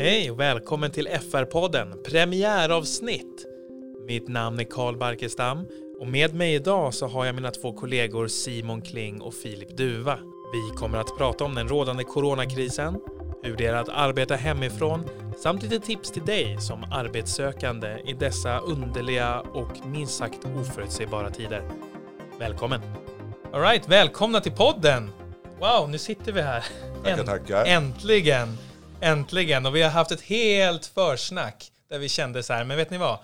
Hej och välkommen till FR-podden, premiäravsnitt. Mitt namn är Karl Barkestam och med mig idag så har jag mina två kollegor Simon Kling och Filip Duva. Vi kommer att prata om den rådande coronakrisen, hur det är att arbeta hemifrån samt lite tips till dig som arbetssökande i dessa underliga och minst sagt oförutsägbara tider. Välkommen! Alright, välkomna till podden! Wow, nu sitter vi här. Tackar, tackar. Äntligen! Äntligen! Och vi har haft ett helt försnack där vi kände så här, men vet ni vad?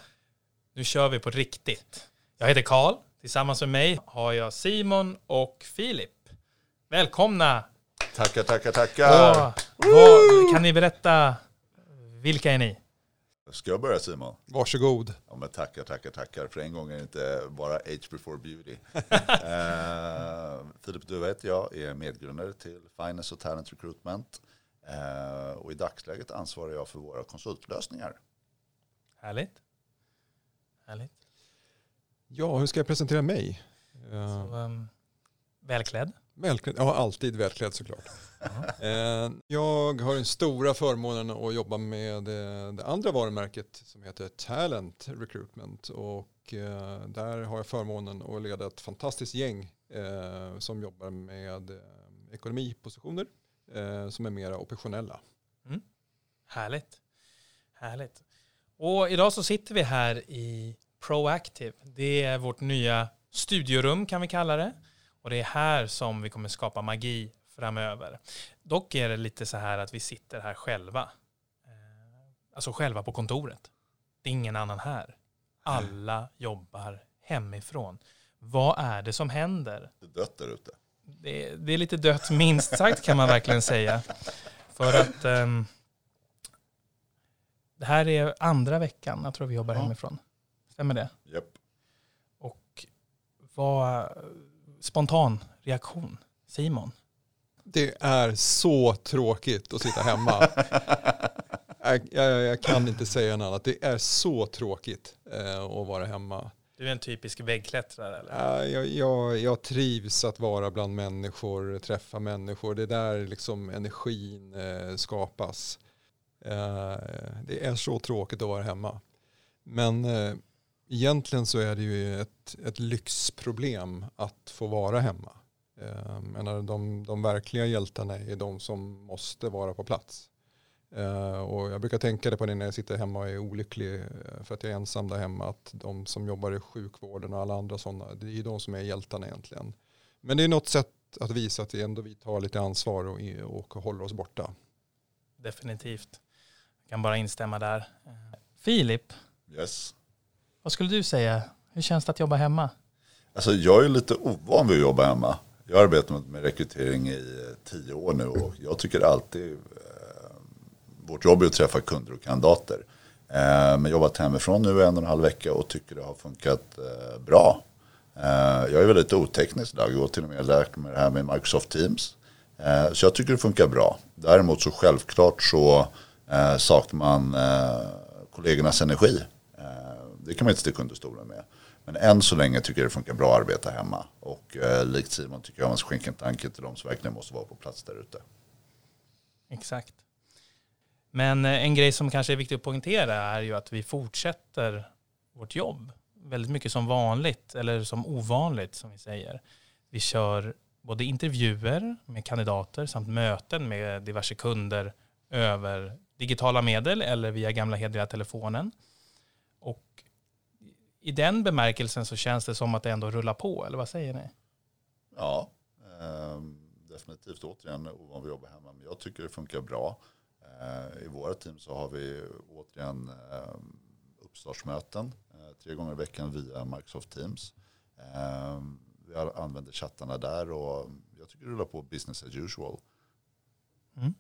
Nu kör vi på riktigt. Jag heter Karl. Tillsammans med mig har jag Simon och Filip. Välkomna! Tackar, tackar, tackar. Och, vad, kan ni berätta, vilka är ni? Ska jag börja Simon? Varsågod. Ja, men tackar, tackar, tackar. För en gång är det inte bara Age before beauty. uh, Filip Duva heter jag, är medgrundare till Finance och Talent Recruitment. Uh, och i dagsläget ansvarar jag för våra konsultlösningar. Härligt. Härligt. Ja, hur ska jag presentera mig? Så, um, välklädd. välklädd. Ja, alltid välklädd såklart. Uh, jag har den stora förmånen att jobba med det andra varumärket som heter Talent Recruitment. Och där har jag förmånen att leda ett fantastiskt gäng som jobbar med ekonomipositioner som är mera operationella. Mm. Härligt. Härligt. Och idag så sitter vi här i Proactive. Det är vårt nya studiorum kan vi kalla det. Och det är här som vi kommer skapa magi framöver. Dock är det lite så här att vi sitter här själva. Alltså själva på kontoret. Det är ingen annan här. Alla jobbar hemifrån. Vad är det som händer? Det är dött där ute. Det, det är lite dött minst sagt kan man verkligen säga. För att um, det här är andra veckan jag tror vi jobbar Ja. hemifrån. Stämmer det? Japp. Och vad spontan reaktion? Simon? Det är så tråkigt att sitta hemma. jag, jag, jag kan inte säga något annat. Det är så tråkigt eh, att vara hemma. Du är en typisk väggklättrare eller? Uh, jag, jag, jag trivs att vara bland människor, träffa människor. Det är där liksom energin eh, skapas. Eh, det är så tråkigt att vara hemma. Men eh, egentligen så är det ju ett, ett lyxproblem att få vara hemma. Menar, de, de verkliga hjältarna är de som måste vara på plats. Uh, och jag brukar tänka det på det när jag sitter hemma och är olycklig uh, för att jag är ensam där hemma. Att de som jobbar i sjukvården och alla andra sådana, det är ju de som är hjältarna egentligen. Men det är något sätt att visa att vi ändå vi tar lite ansvar och, och håller oss borta. Definitivt. Jag kan bara instämma där. Eh, Filip, Yes. vad skulle du säga? Hur känns det att jobba hemma? Alltså jag är lite ovan vid att jobba hemma. Jag har arbetat med rekrytering i eh, tio år nu och jag tycker alltid eh, vårt jobb är att träffa kunder och kandidater. Eh, men jobbat hemifrån nu en och en halv vecka och tycker det har funkat eh, bra. Eh, jag är väldigt oteknisk idag. Jag har till och med lärt mig det här med Microsoft Teams. Eh, så jag tycker det funkar bra. Däremot så självklart så eh, saknar man eh, kollegornas energi. Eh, det kan man inte sticka under stolen med. Men än så länge tycker jag det funkar bra att arbeta hemma. Och eh, likt Simon tycker jag man ska skänka en tanke till de som verkligen måste vara på plats där ute. Exakt. Men eh, en grej som kanske är viktig att poängtera är ju att vi fortsätter vårt jobb väldigt mycket som vanligt eller som ovanligt som vi säger. Vi kör både intervjuer med kandidater samt möten med diverse kunder över digitala medel eller via gamla hederliga telefonen. Och i den bemärkelsen så känns det som att det ändå rullar på, eller vad säger ni? Ja, eh, definitivt återigen ovan vid jobbar jobba hemma. Men jag tycker det funkar bra. Eh, I våra team så har vi återigen eh, uppstartsmöten eh, tre gånger i veckan via Microsoft Teams. Vi använder chattarna där och jag tycker det rullar på business as usual. Mm.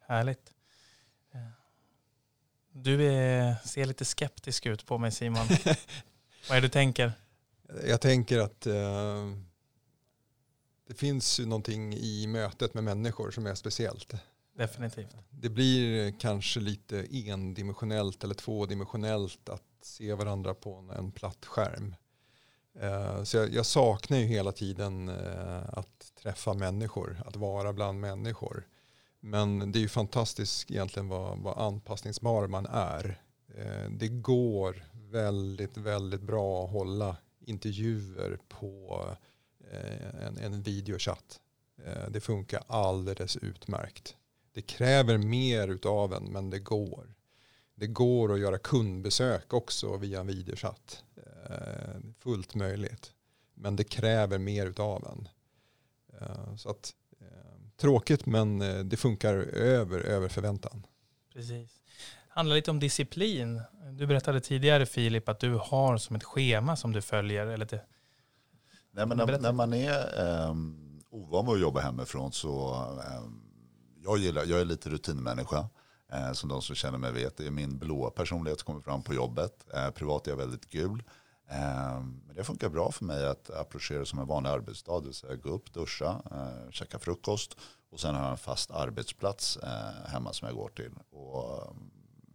Härligt. Du är, ser lite skeptisk ut på mig Simon. Vad är det du tänker? Jag tänker att eh, det finns ju någonting i mötet med människor som är speciellt. Definitivt. Det blir kanske lite endimensionellt eller tvådimensionellt att se varandra på en, platt skärm. Eh, så jag, jag saknar ju hela tiden eh, att träffa människor, att vara bland människor. Men det är ju fantastiskt egentligen vad, vad anpassningsbar man är. Eh, det går väldigt, väldigt bra att hålla intervjuer på en, en videochatt. Det funkar alldeles utmärkt. Det kräver mer av en men det går. Det går att göra kundbesök också via en videochatt. Fullt möjligt. Men det kräver mer av en. Så att, tråkigt men det funkar över, över förväntan. Precis handlar lite om disciplin. Du berättade tidigare Filip att du har som ett schema som du följer. Eller det... Nej, men när, när, man är um, ovan vid att jobba hemifrån så um, jag, gillar, jag är lite rutinmänniska. Eh, som de som känner mig vet. Det är min blåa personlighet som kommer fram på jobbet. Eh, privat är jag väldigt gul. Eh, men det funkar bra för mig att approchera som en vanlig arbetsdag. Det vill säga gå upp, duscha, eh, käka frukost och sen har jag en fast arbetsplats eh, hemma som jag går till. Och,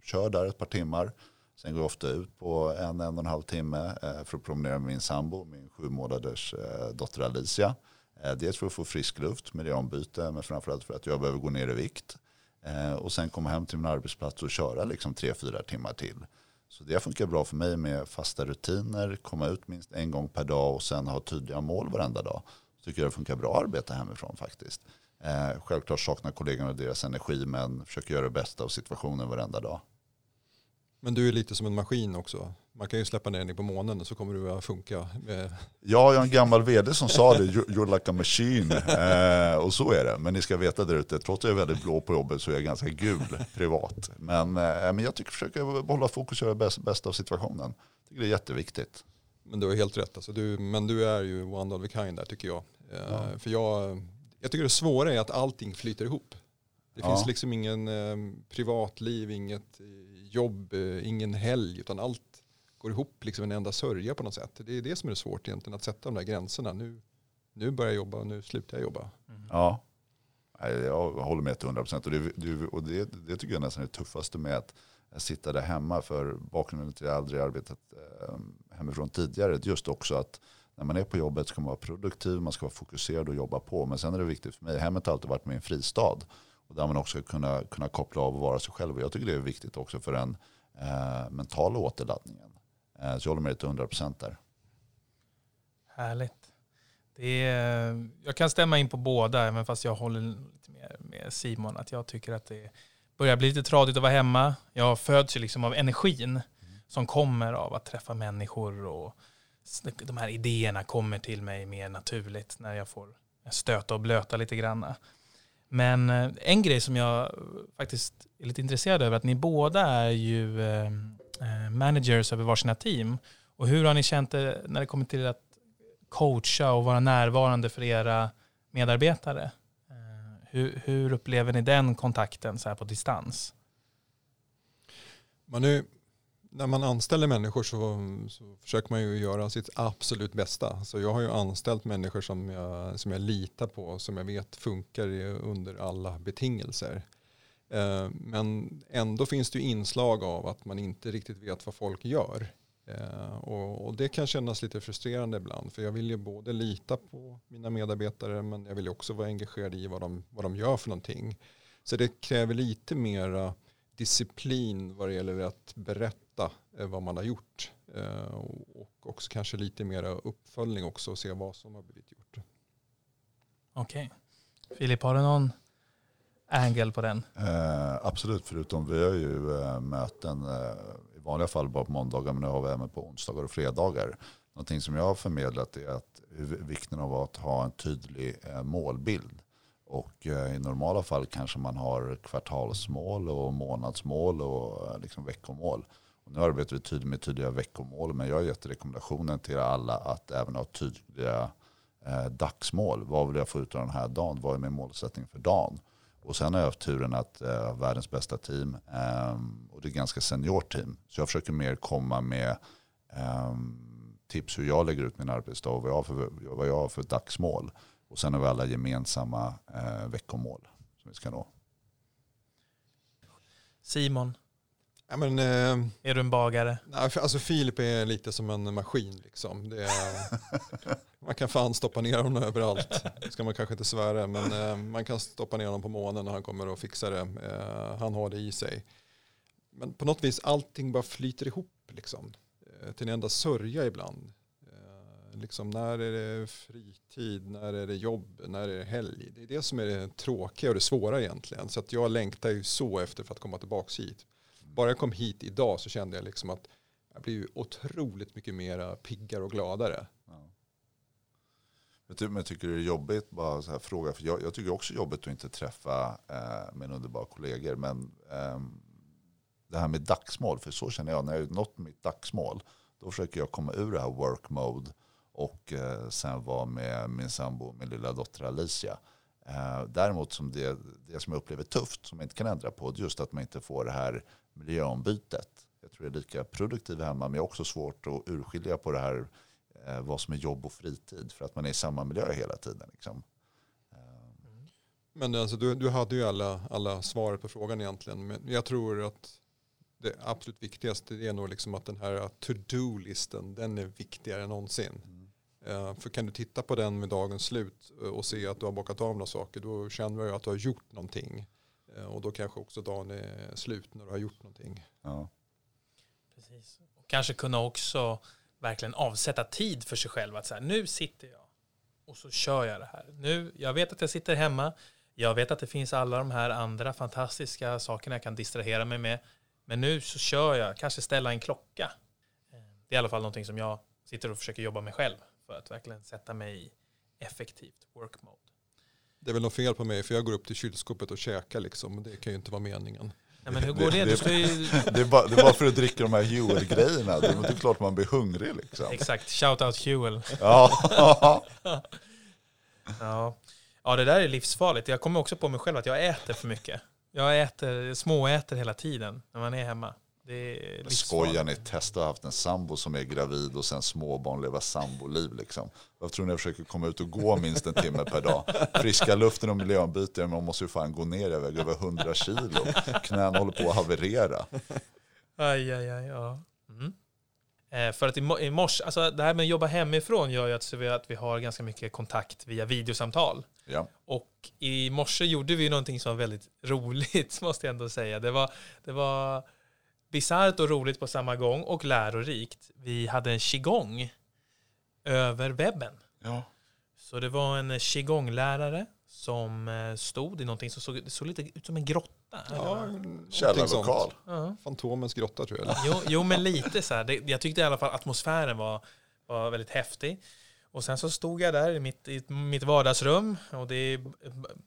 kör där ett par timmar. Sen går jag ofta ut på en, en och en halv timme eh, för att promenera med min sambo, min sju månaders eh, dotter Alicia. Eh, dels för att få frisk luft med det ombyte, men framförallt för att jag behöver gå ner i vikt. Eh, och sen komma hem till min arbetsplats och köra liksom tre, fyra timmar till. Så det funkar bra för mig med fasta rutiner, komma ut minst en gång per dag och sen ha tydliga mål varenda dag. Så tycker jag det funkar bra att arbeta hemifrån faktiskt. Eh, självklart saknar kollegorna deras energi men försöker göra det bästa av situationen varenda dag. Men du är lite som en maskin också. Man kan ju släppa ner dig på månen och så kommer du att funka. Med... Ja, jag har en gammal vd som sa det, you're like a machine. Eh, och så är det. Men ni ska veta där ute, trots att jag är väldigt blå på jobbet så är jag ganska gul privat. Men, eh, men jag tycker försöka behålla fokus och göra bäst, bäst av situationen. Jag tycker det är jätteviktigt. Men du har helt rätt. Alltså du, men du är ju one of a kind där tycker jag. Eh, ja. För jag, jag tycker det svåra är att allting flyter ihop. Det ja. finns liksom ingen eh, privatliv, inget jobb, eh, ingen helg, utan allt går ihop liksom en enda sörja på något sätt. Det är det som är svårt egentligen, att sätta de där gränserna. Nu, nu börjar jag jobba och nu slutar jag jobba. Mm. Ja, jag håller med till 100 procent. Och, det, och det, det tycker jag nästan är det tuffaste med att sitta där hemma. För bakgrunden till att jag aldrig arbetat eh, hemifrån tidigare, just också att när man är på jobbet ska man vara produktiv, man ska vara fokuserad och jobba på. Men sen är det viktigt för mig, hemmet har alltid varit min fristad. Och där man också kunna, kunna koppla av och vara sig själv. Och jag tycker det är viktigt också för den eh, mentala återladdningen. Eh, så jag håller med dig till 100% där. Härligt. Det är, jag kan stämma in på båda, även fast jag håller lite mer med Simon. Att jag tycker att det börjar bli lite tradigt att vara hemma. Jag föds ju liksom av energin mm. som kommer av att träffa människor. och De här idéerna kommer till mig mer naturligt när jag får stöta och blöta lite granna. Men eh, en grej som jag faktiskt är lite intresserad över, att ni båda är ju eh, eh, managers över varsina team. Och hur har ni känt det när det kommer till att coacha och vara närvarande för era medarbetare? Hur, hur upplever ni den kontakten så här på distans? Man är när man anställer människor så, så, försöker man ju göra sitt absolut bästa. Så jag har ju anställt människor som jag, som jag litar på, som jag vet funkar under alla betingelser. Eh, men ändå finns det ju inslag av att man inte riktigt vet vad folk gör. Eh, och, och, det kan kännas lite frustrerande ibland. För jag vill ju både lita på mina medarbetare men jag vill också vara engagerad i vad de, vad de gör för någonting. Så det kräver lite mera disciplin vad det gäller att berätta eh, vad man har gjort. Eh, och också kanske lite mer uppföljning också och se vad som har blivit gjort. Okej. Okay. Filip, har du någon angle på den? Eh, absolut, förutom vi har ju eh, möten eh, i vanliga fall bara på måndagar men nu har vi även på onsdagar och fredagar. Någonting som jag har förmedlat är att vikten av att ha en tydlig eh, målbild. Och eh, i normala fall kanske man har kvartalsmål och månadsmål och eh, liksom veckomål. Och nu arbetar vi tydligt med tydliga veckomål men jag har gett rekommendationen till alla att även ha tydliga eh, dagsmål. Vad vill jag få ut av den här dagen? Vad är min målsättning för dagen? Och sen har jag haft turen att ha eh, världens bästa team eh, och det är ganska senior team. Så jag försöker mer komma med eh, tips hur jag lägger ut min arbetsdag och vad jag har för, vad jag har för dagsmål. Och sen har vi alla gemensamma eh, veckomål som vi ska nå. Simon, Ja, men, eh, Är du en bagare? nej, för- alltså Filip är lite som en maskin. Liksom. Det är, man kan fan stoppa ner honom överallt. Det ska man kanske inte svära, men eh, man kan stoppa ner honom på månen och han kommer att fixa det. Eh, han har det i sig. Men på något vis allting bara flyter ihop liksom. Eh, till en enda sörja ibland. Liksom när är det fritid, när är det jobb, när är det helg. Det är det som är det tråkiga och det svåra egentligen. Så att jag längtar ju så efter för att komma tillbaka hit. Bara jag kom hit idag så kände jag liksom att jag blir otroligt mycket mer piggare och gladare. Jag Men jag tycker det är jobbigt, bara så här fråga, för jag, jag tycker också jobbigt att inte träffa eh, mina underbara kollegor. Men eh, det här med dagsmål, för så känner jag, när jag har nått mitt dagsmål, då försöker jag komma ur det här work mode och eh, sen var med min sambo och min lilla dotter Alicia. Eh, däremot som det, det som jag upplever tufft, som jag inte kan ändra på, det är just att man inte får det här miljöombytet. Jag tror jag är lika produktiv hemma, men jag har också svårt att urskilja på det här eh, vad som är jobb och fritid för att man är i samma miljö hela tiden. Liksom. Men alltså, du, du hade ju alla, alla svar på frågan egentligen. Men jag tror att det absolut viktigaste är nog liksom att den här to-do-listen, den är viktigare än någonsin. Eh, för kan du titta på den med dagens slut eh, och se att du har bockat av några saker, då känner du att du har gjort någonting. Eh, och då kanske också dagen är slut när du har gjort någonting. Ja. Precis. Och kanske kunna också verkligen avsätta tid för sig själv. Att så här, nu sitter jag och så kör jag det här. Nu, jag vet att jag sitter hemma. Jag vet att det finns alla de här andra fantastiska sakerna jag kan distrahera mig med. Men nu så kör jag, kanske ställa en klocka. Det är i alla fall någonting som jag sitter och försöker jobba med själv. För att verkligen sätta mig i effektivt work mode. Det är väl något fel på mig för jag går upp till kylskåpet och käkar liksom. Det kan ju inte vara meningen. Nej, men hur går det? Du ska ju... Det, är bara, det är bara för att dricka de här Huel-grejerna. Det är det är klart man blir hungrig. Liksom. Exakt, shout out Huel. Ja. Ja. ja, det där är livsfarligt. Jag kommer också på mig själv att jag äter för mycket. Jag äter, småäter hela tiden när man är hemma. Det. Skojar ni? Testa att ha haft en sambo som är gravid och sen småbarn leva samboliv. Liksom. Jag tror ni jag försöker komma ut och gå minst en timme per dag. Friska luften och miljöombyte, men man måste ju fan gå ner. Jag väger över 100 kilo. Knäna håller på att haverera. Aj, aj, aj, ja. Mm. Eh, för att i, mo- i morse, alltså det här med att jobba hemifrån gör ju att, vi, att vi har ganska mycket kontakt via videosamtal. Ja. Och i morse gjorde vi någonting som var väldigt roligt, måste jag ändå säga. Det var, det var bisarrt och roligt på samma gång och lärorikt. Vi hade en qigong över webben. Ja. Så det var en qigong-lärare som eh, stod i någonting som såg, det såg lite ut som en grotta. Ja, Källarlokal. Ja. Fantomens grotta tror jag. eller? Jo, jo, men lite så här. Det, jag tyckte i alla fall atmosfären var, var väldigt häftig. Och sen så stod jag där i mitt, i mitt vardagsrum och det är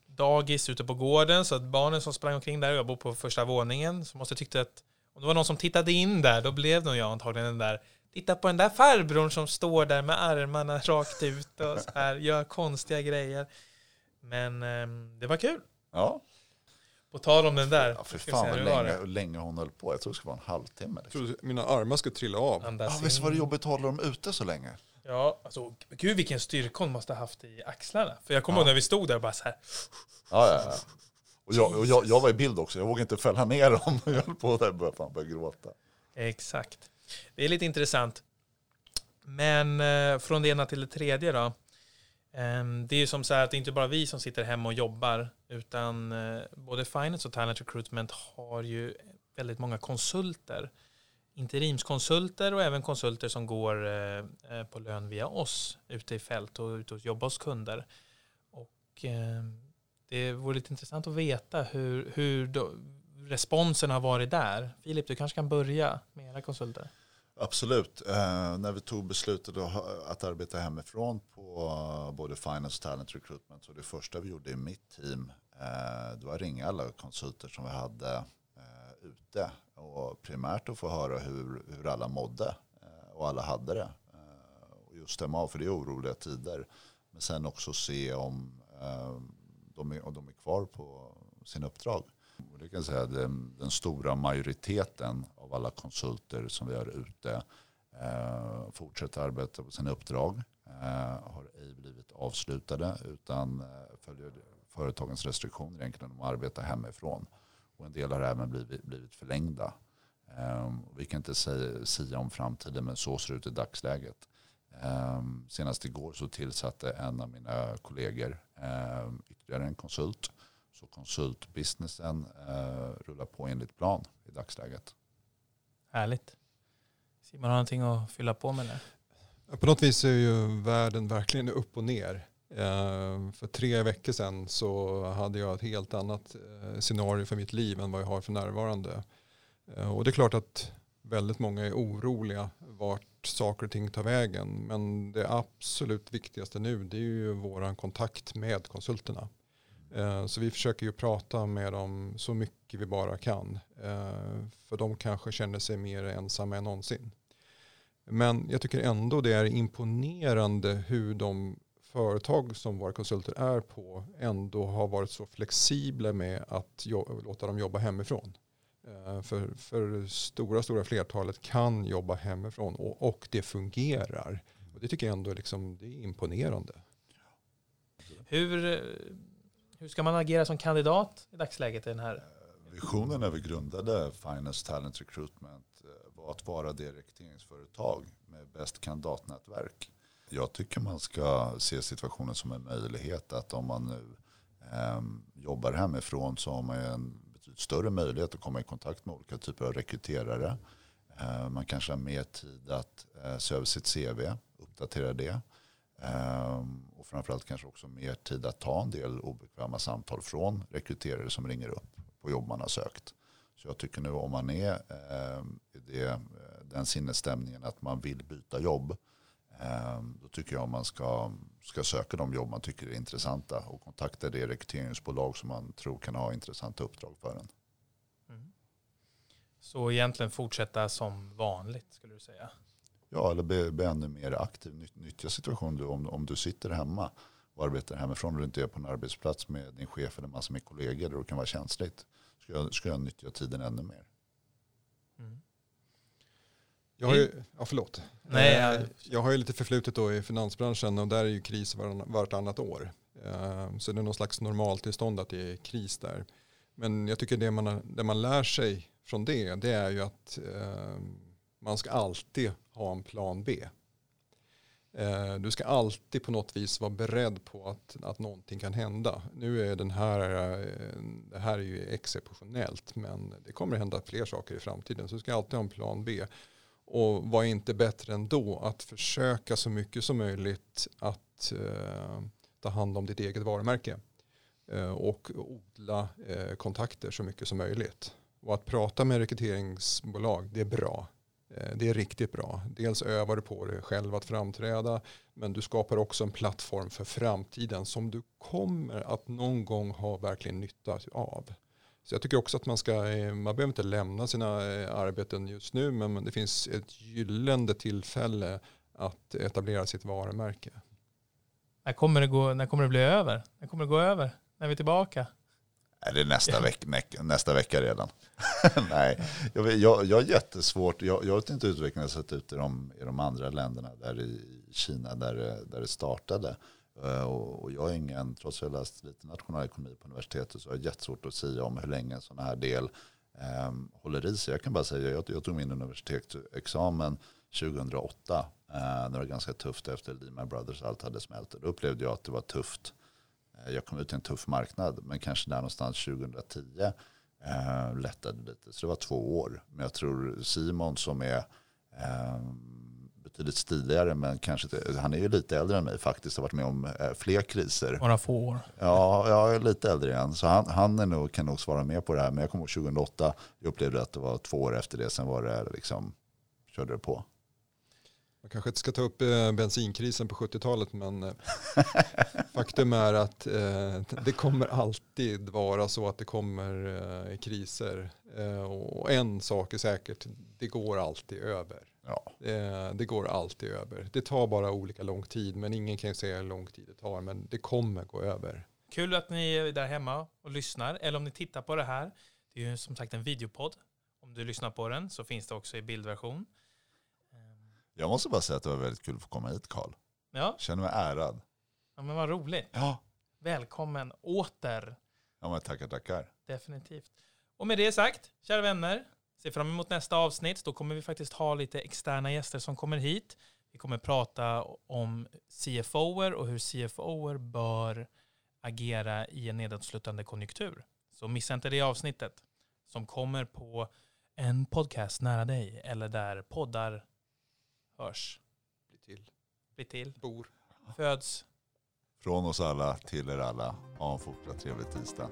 dagis ute på gården så att barnen som sprang omkring där, och jag bor på första våningen, så måste jag tyckte att om det var någon som tittade in där, då blev nog jag antagligen den där Titta på den där farbrorn som står där med armarna rakt ut och så här, gör konstiga grejer. Men ehm, det var kul. Ja. På tal om den där. ja, för ska fan vad länge, länge hon höll på. Jag tror det skulle vara en halvtimme. Jag Liksom. trodde mina armar skulle trilla av. Andas Ja, visst var det jobbigt att hålla dem ute så länge? Ja, alltså gud vilken styrka hon måste ha haft i axlarna. För jag kommer Ja. ihåg när vi stod där och bara så här. Ja, ja, ja. Och jag, och jag, jag var i bild också, jag vågade inte fälla ner dem. Jag höll på där och började, fan, började gråta. Exakt. Det är lite intressant. Men eh, från det ena till det tredje då. Ehm, det är ju som så här att det är inte bara vi som sitter hemma och jobbar. Utan eh, både Finance och Talent Recruitment har ju väldigt många konsulter. Interimskonsulter och även konsulter som går eh, eh, på lön via oss ute i fält och ute och jobbar hos kunder. Och eh, det vore lite intressant att veta hur, hur då, responsen har varit där. Filip, du kanske kan börja med era konsulter? Absolut. Eh, när vi tog beslutet att, arbeta hemifrån på eh, både Finance och Talent Recruitment så det första vi gjorde i mitt team eh, det var att ringa alla konsulter som vi hade eh, ute och primärt att få höra hur, hur alla mådde eh, och alla hade det. Eh, och just stämma av för det är oroliga tider. Men sen också se om eh, de, är, och de är kvar på sina uppdrag. Och det kan säga, den, den stora majoriteten av alla konsulter som vi har ute eh, fortsätter arbeta på sina uppdrag. Eh, har ej blivit avslutade utan eh, följer företagens restriktioner egentligen om att arbeta hemifrån. Och en del har även blivit, blivit förlängda. Um, vi kan inte säga, säga om framtiden men så ser det ut i dagsläget. Um, senast igår så tillsatte en av mina kollegor um, ytterligare en konsult. Så konsultbusinessen uh, rullar på enligt plan i dagsläget. Härligt. Simon, har någonting att fylla på med? Det? På något vis är ju världen verkligen upp och ner. För tre veckor sedan så hade jag ett helt annat eh, scenario för mitt liv än vad jag har för närvarande. Och det är klart att väldigt många är oroliga vart saker och ting tar vägen. Men det absolut viktigaste nu det är ju vår kontakt med konsulterna. Eh, så vi försöker ju prata med dem så mycket vi bara kan. Eh, för de kanske känner sig mer ensamma än någonsin. Men jag tycker ändå det är imponerande hur de företag som våra konsulter är på ändå har varit så flexibla med att låta dem jobba hemifrån. Eh, för, för stora, stora flertalet kan jobba hemifrån och, och det fungerar. Och det tycker jag ändå liksom, det är imponerande. Hur, eh, hur ska man agera som kandidat i dagsläget i den här? Visionen när vi grundade Finance Talent Recruitment eh, var att vara det rekryteringsföretag med bäst kandidatnätverk. Jag tycker man ska se situationen som en möjlighet att om man nu eh, jobbar hemifrån så har man en större möjlighet att komma i kontakt med olika typer av rekryterare. Eh, man kanske har mer tid att eh, se över sitt CV, uppdatera det. Eh, och framförallt kanske också mer tid att ta en del obekväma samtal från rekryterare som ringer upp på jobb man har sökt. Så jag tycker nu om man är i det, den sinnesstämningen att man vill byta jobb då tycker jag man ska, ska söka de jobb man tycker är intressanta och kontakta det rekryteringsbolag som man tror kan ha intressanta uppdrag för en. Mm. Så egentligen fortsätta som vanligt skulle du säga? Ja, eller bli, bli ännu mer aktiv. Nyttja situationen om, om du sitter hemma och arbetar hemifrån och du inte är på en arbetsplats med din chef eller massor med kollegor där det kan vara känsligt. Ska jag, ska jag nyttja tiden ännu mer. Mm. Jag har ju, ja förlåt. Nej, jag... Eh, jag har ju lite förflutet då i finansbranschen och där är ju kris vartannat år. Eh, så det är någon slags normaltillstånd att det är kris där. Men jag tycker det man, det man lär sig från det, det är ju att eh, man ska alltid ha en plan B. Du ska alltid på något vis vara beredd på att, att någonting kan hända. Nu är den här, det här är ju exceptionellt men det kommer hända fler saker i framtiden. Så du ska alltid ha en plan B. Och var inte bättre än då att försöka så mycket som möjligt att eh, ta hand om ditt eget varumärke. Eh, och odla eh, kontakter så mycket som möjligt. Och att prata med rekryteringsbolag, det är bra. Eh, det är riktigt bra. Dels övar du på dig själv att framträda, men du skapar också en plattform för framtiden som du kommer att någon gång ha verkligen nytta av. Så jag tycker också att man ska, eh, man behöver inte lämna sina eh, arbeten just nu, men det finns ett gyllene tillfälle att etablera sitt varumärke. När kommer det, gå, när kommer det bli över? När kommer det gå över? När är vi tillbaka? Nej, det är nästa, veck, nästa vecka redan. Nej, jag, jag, jag har jättesvårt. Jag, jag vet inte hur utvecklingen har sett ut i de, i de andra länderna, där i Kina där, där det startade. Eh, och jag är ingen, trots att jag läst lite nationalekonomi på universitetet så har jag jättesvårt att säga om hur länge en sån här del eh, håller i sig. Jag kan bara säga, jag, jag tog min universitetsexamen 2008 eh, när det var ganska tufft efter Lehman Brothers allt hade smält. Då upplevde jag att det var tufft. Eh, jag kom ut i en tuff marknad men kanske där någonstans 2010 eh, lättade lite. Så det var två år. Men jag tror Simon som är eh, betydligt stiligare men kanske han är ju lite äldre än mig faktiskt har varit med om eh, fler kriser. Några få år. Ja, jag är lite äldre än så han, han är nog, kan nog svara mer på det här. Men jag kommer ihåg 2008, jag upplevde att det var två år efter det, sen var det liksom, körde det på. Man kanske inte ska ta upp eh, bensinkrisen på 70-talet men eh, faktum är att det kommer alltid vara så att det kommer kriser. och en sak är säkert, det går alltid över. Ja. Det, det, går alltid över. Det tar bara olika lång tid, men ingen kan säga hur lång tid det tar, men det kommer gå över. Kul att ni är där hemma och lyssnar, eller om ni tittar på det här. Det är ju som sagt en videopodd. Om du lyssnar på den så finns det också i bildversion. Jag måste bara säga att det var väldigt kul att få komma hit, Karl. Ja. Känner mig ärad. Ja, men vad roligt. Ja. Välkommen åter. Ja, men tackar, tackar. Definitivt. Och med det sagt, kära vänner, Se fram emot nästa avsnitt. Då kommer vi faktiskt ha lite externa gäster som kommer hit. Vi kommer prata om CFOer och hur CFOer bör agera i en nedåtslutande konjunktur. Så missa inte det avsnittet som kommer på en podcast nära dig eller där poddar hörs. Bli till. Bli till. Bor. Föds. Från oss alla till er alla. Ha en fortsatt trevlig tisdag.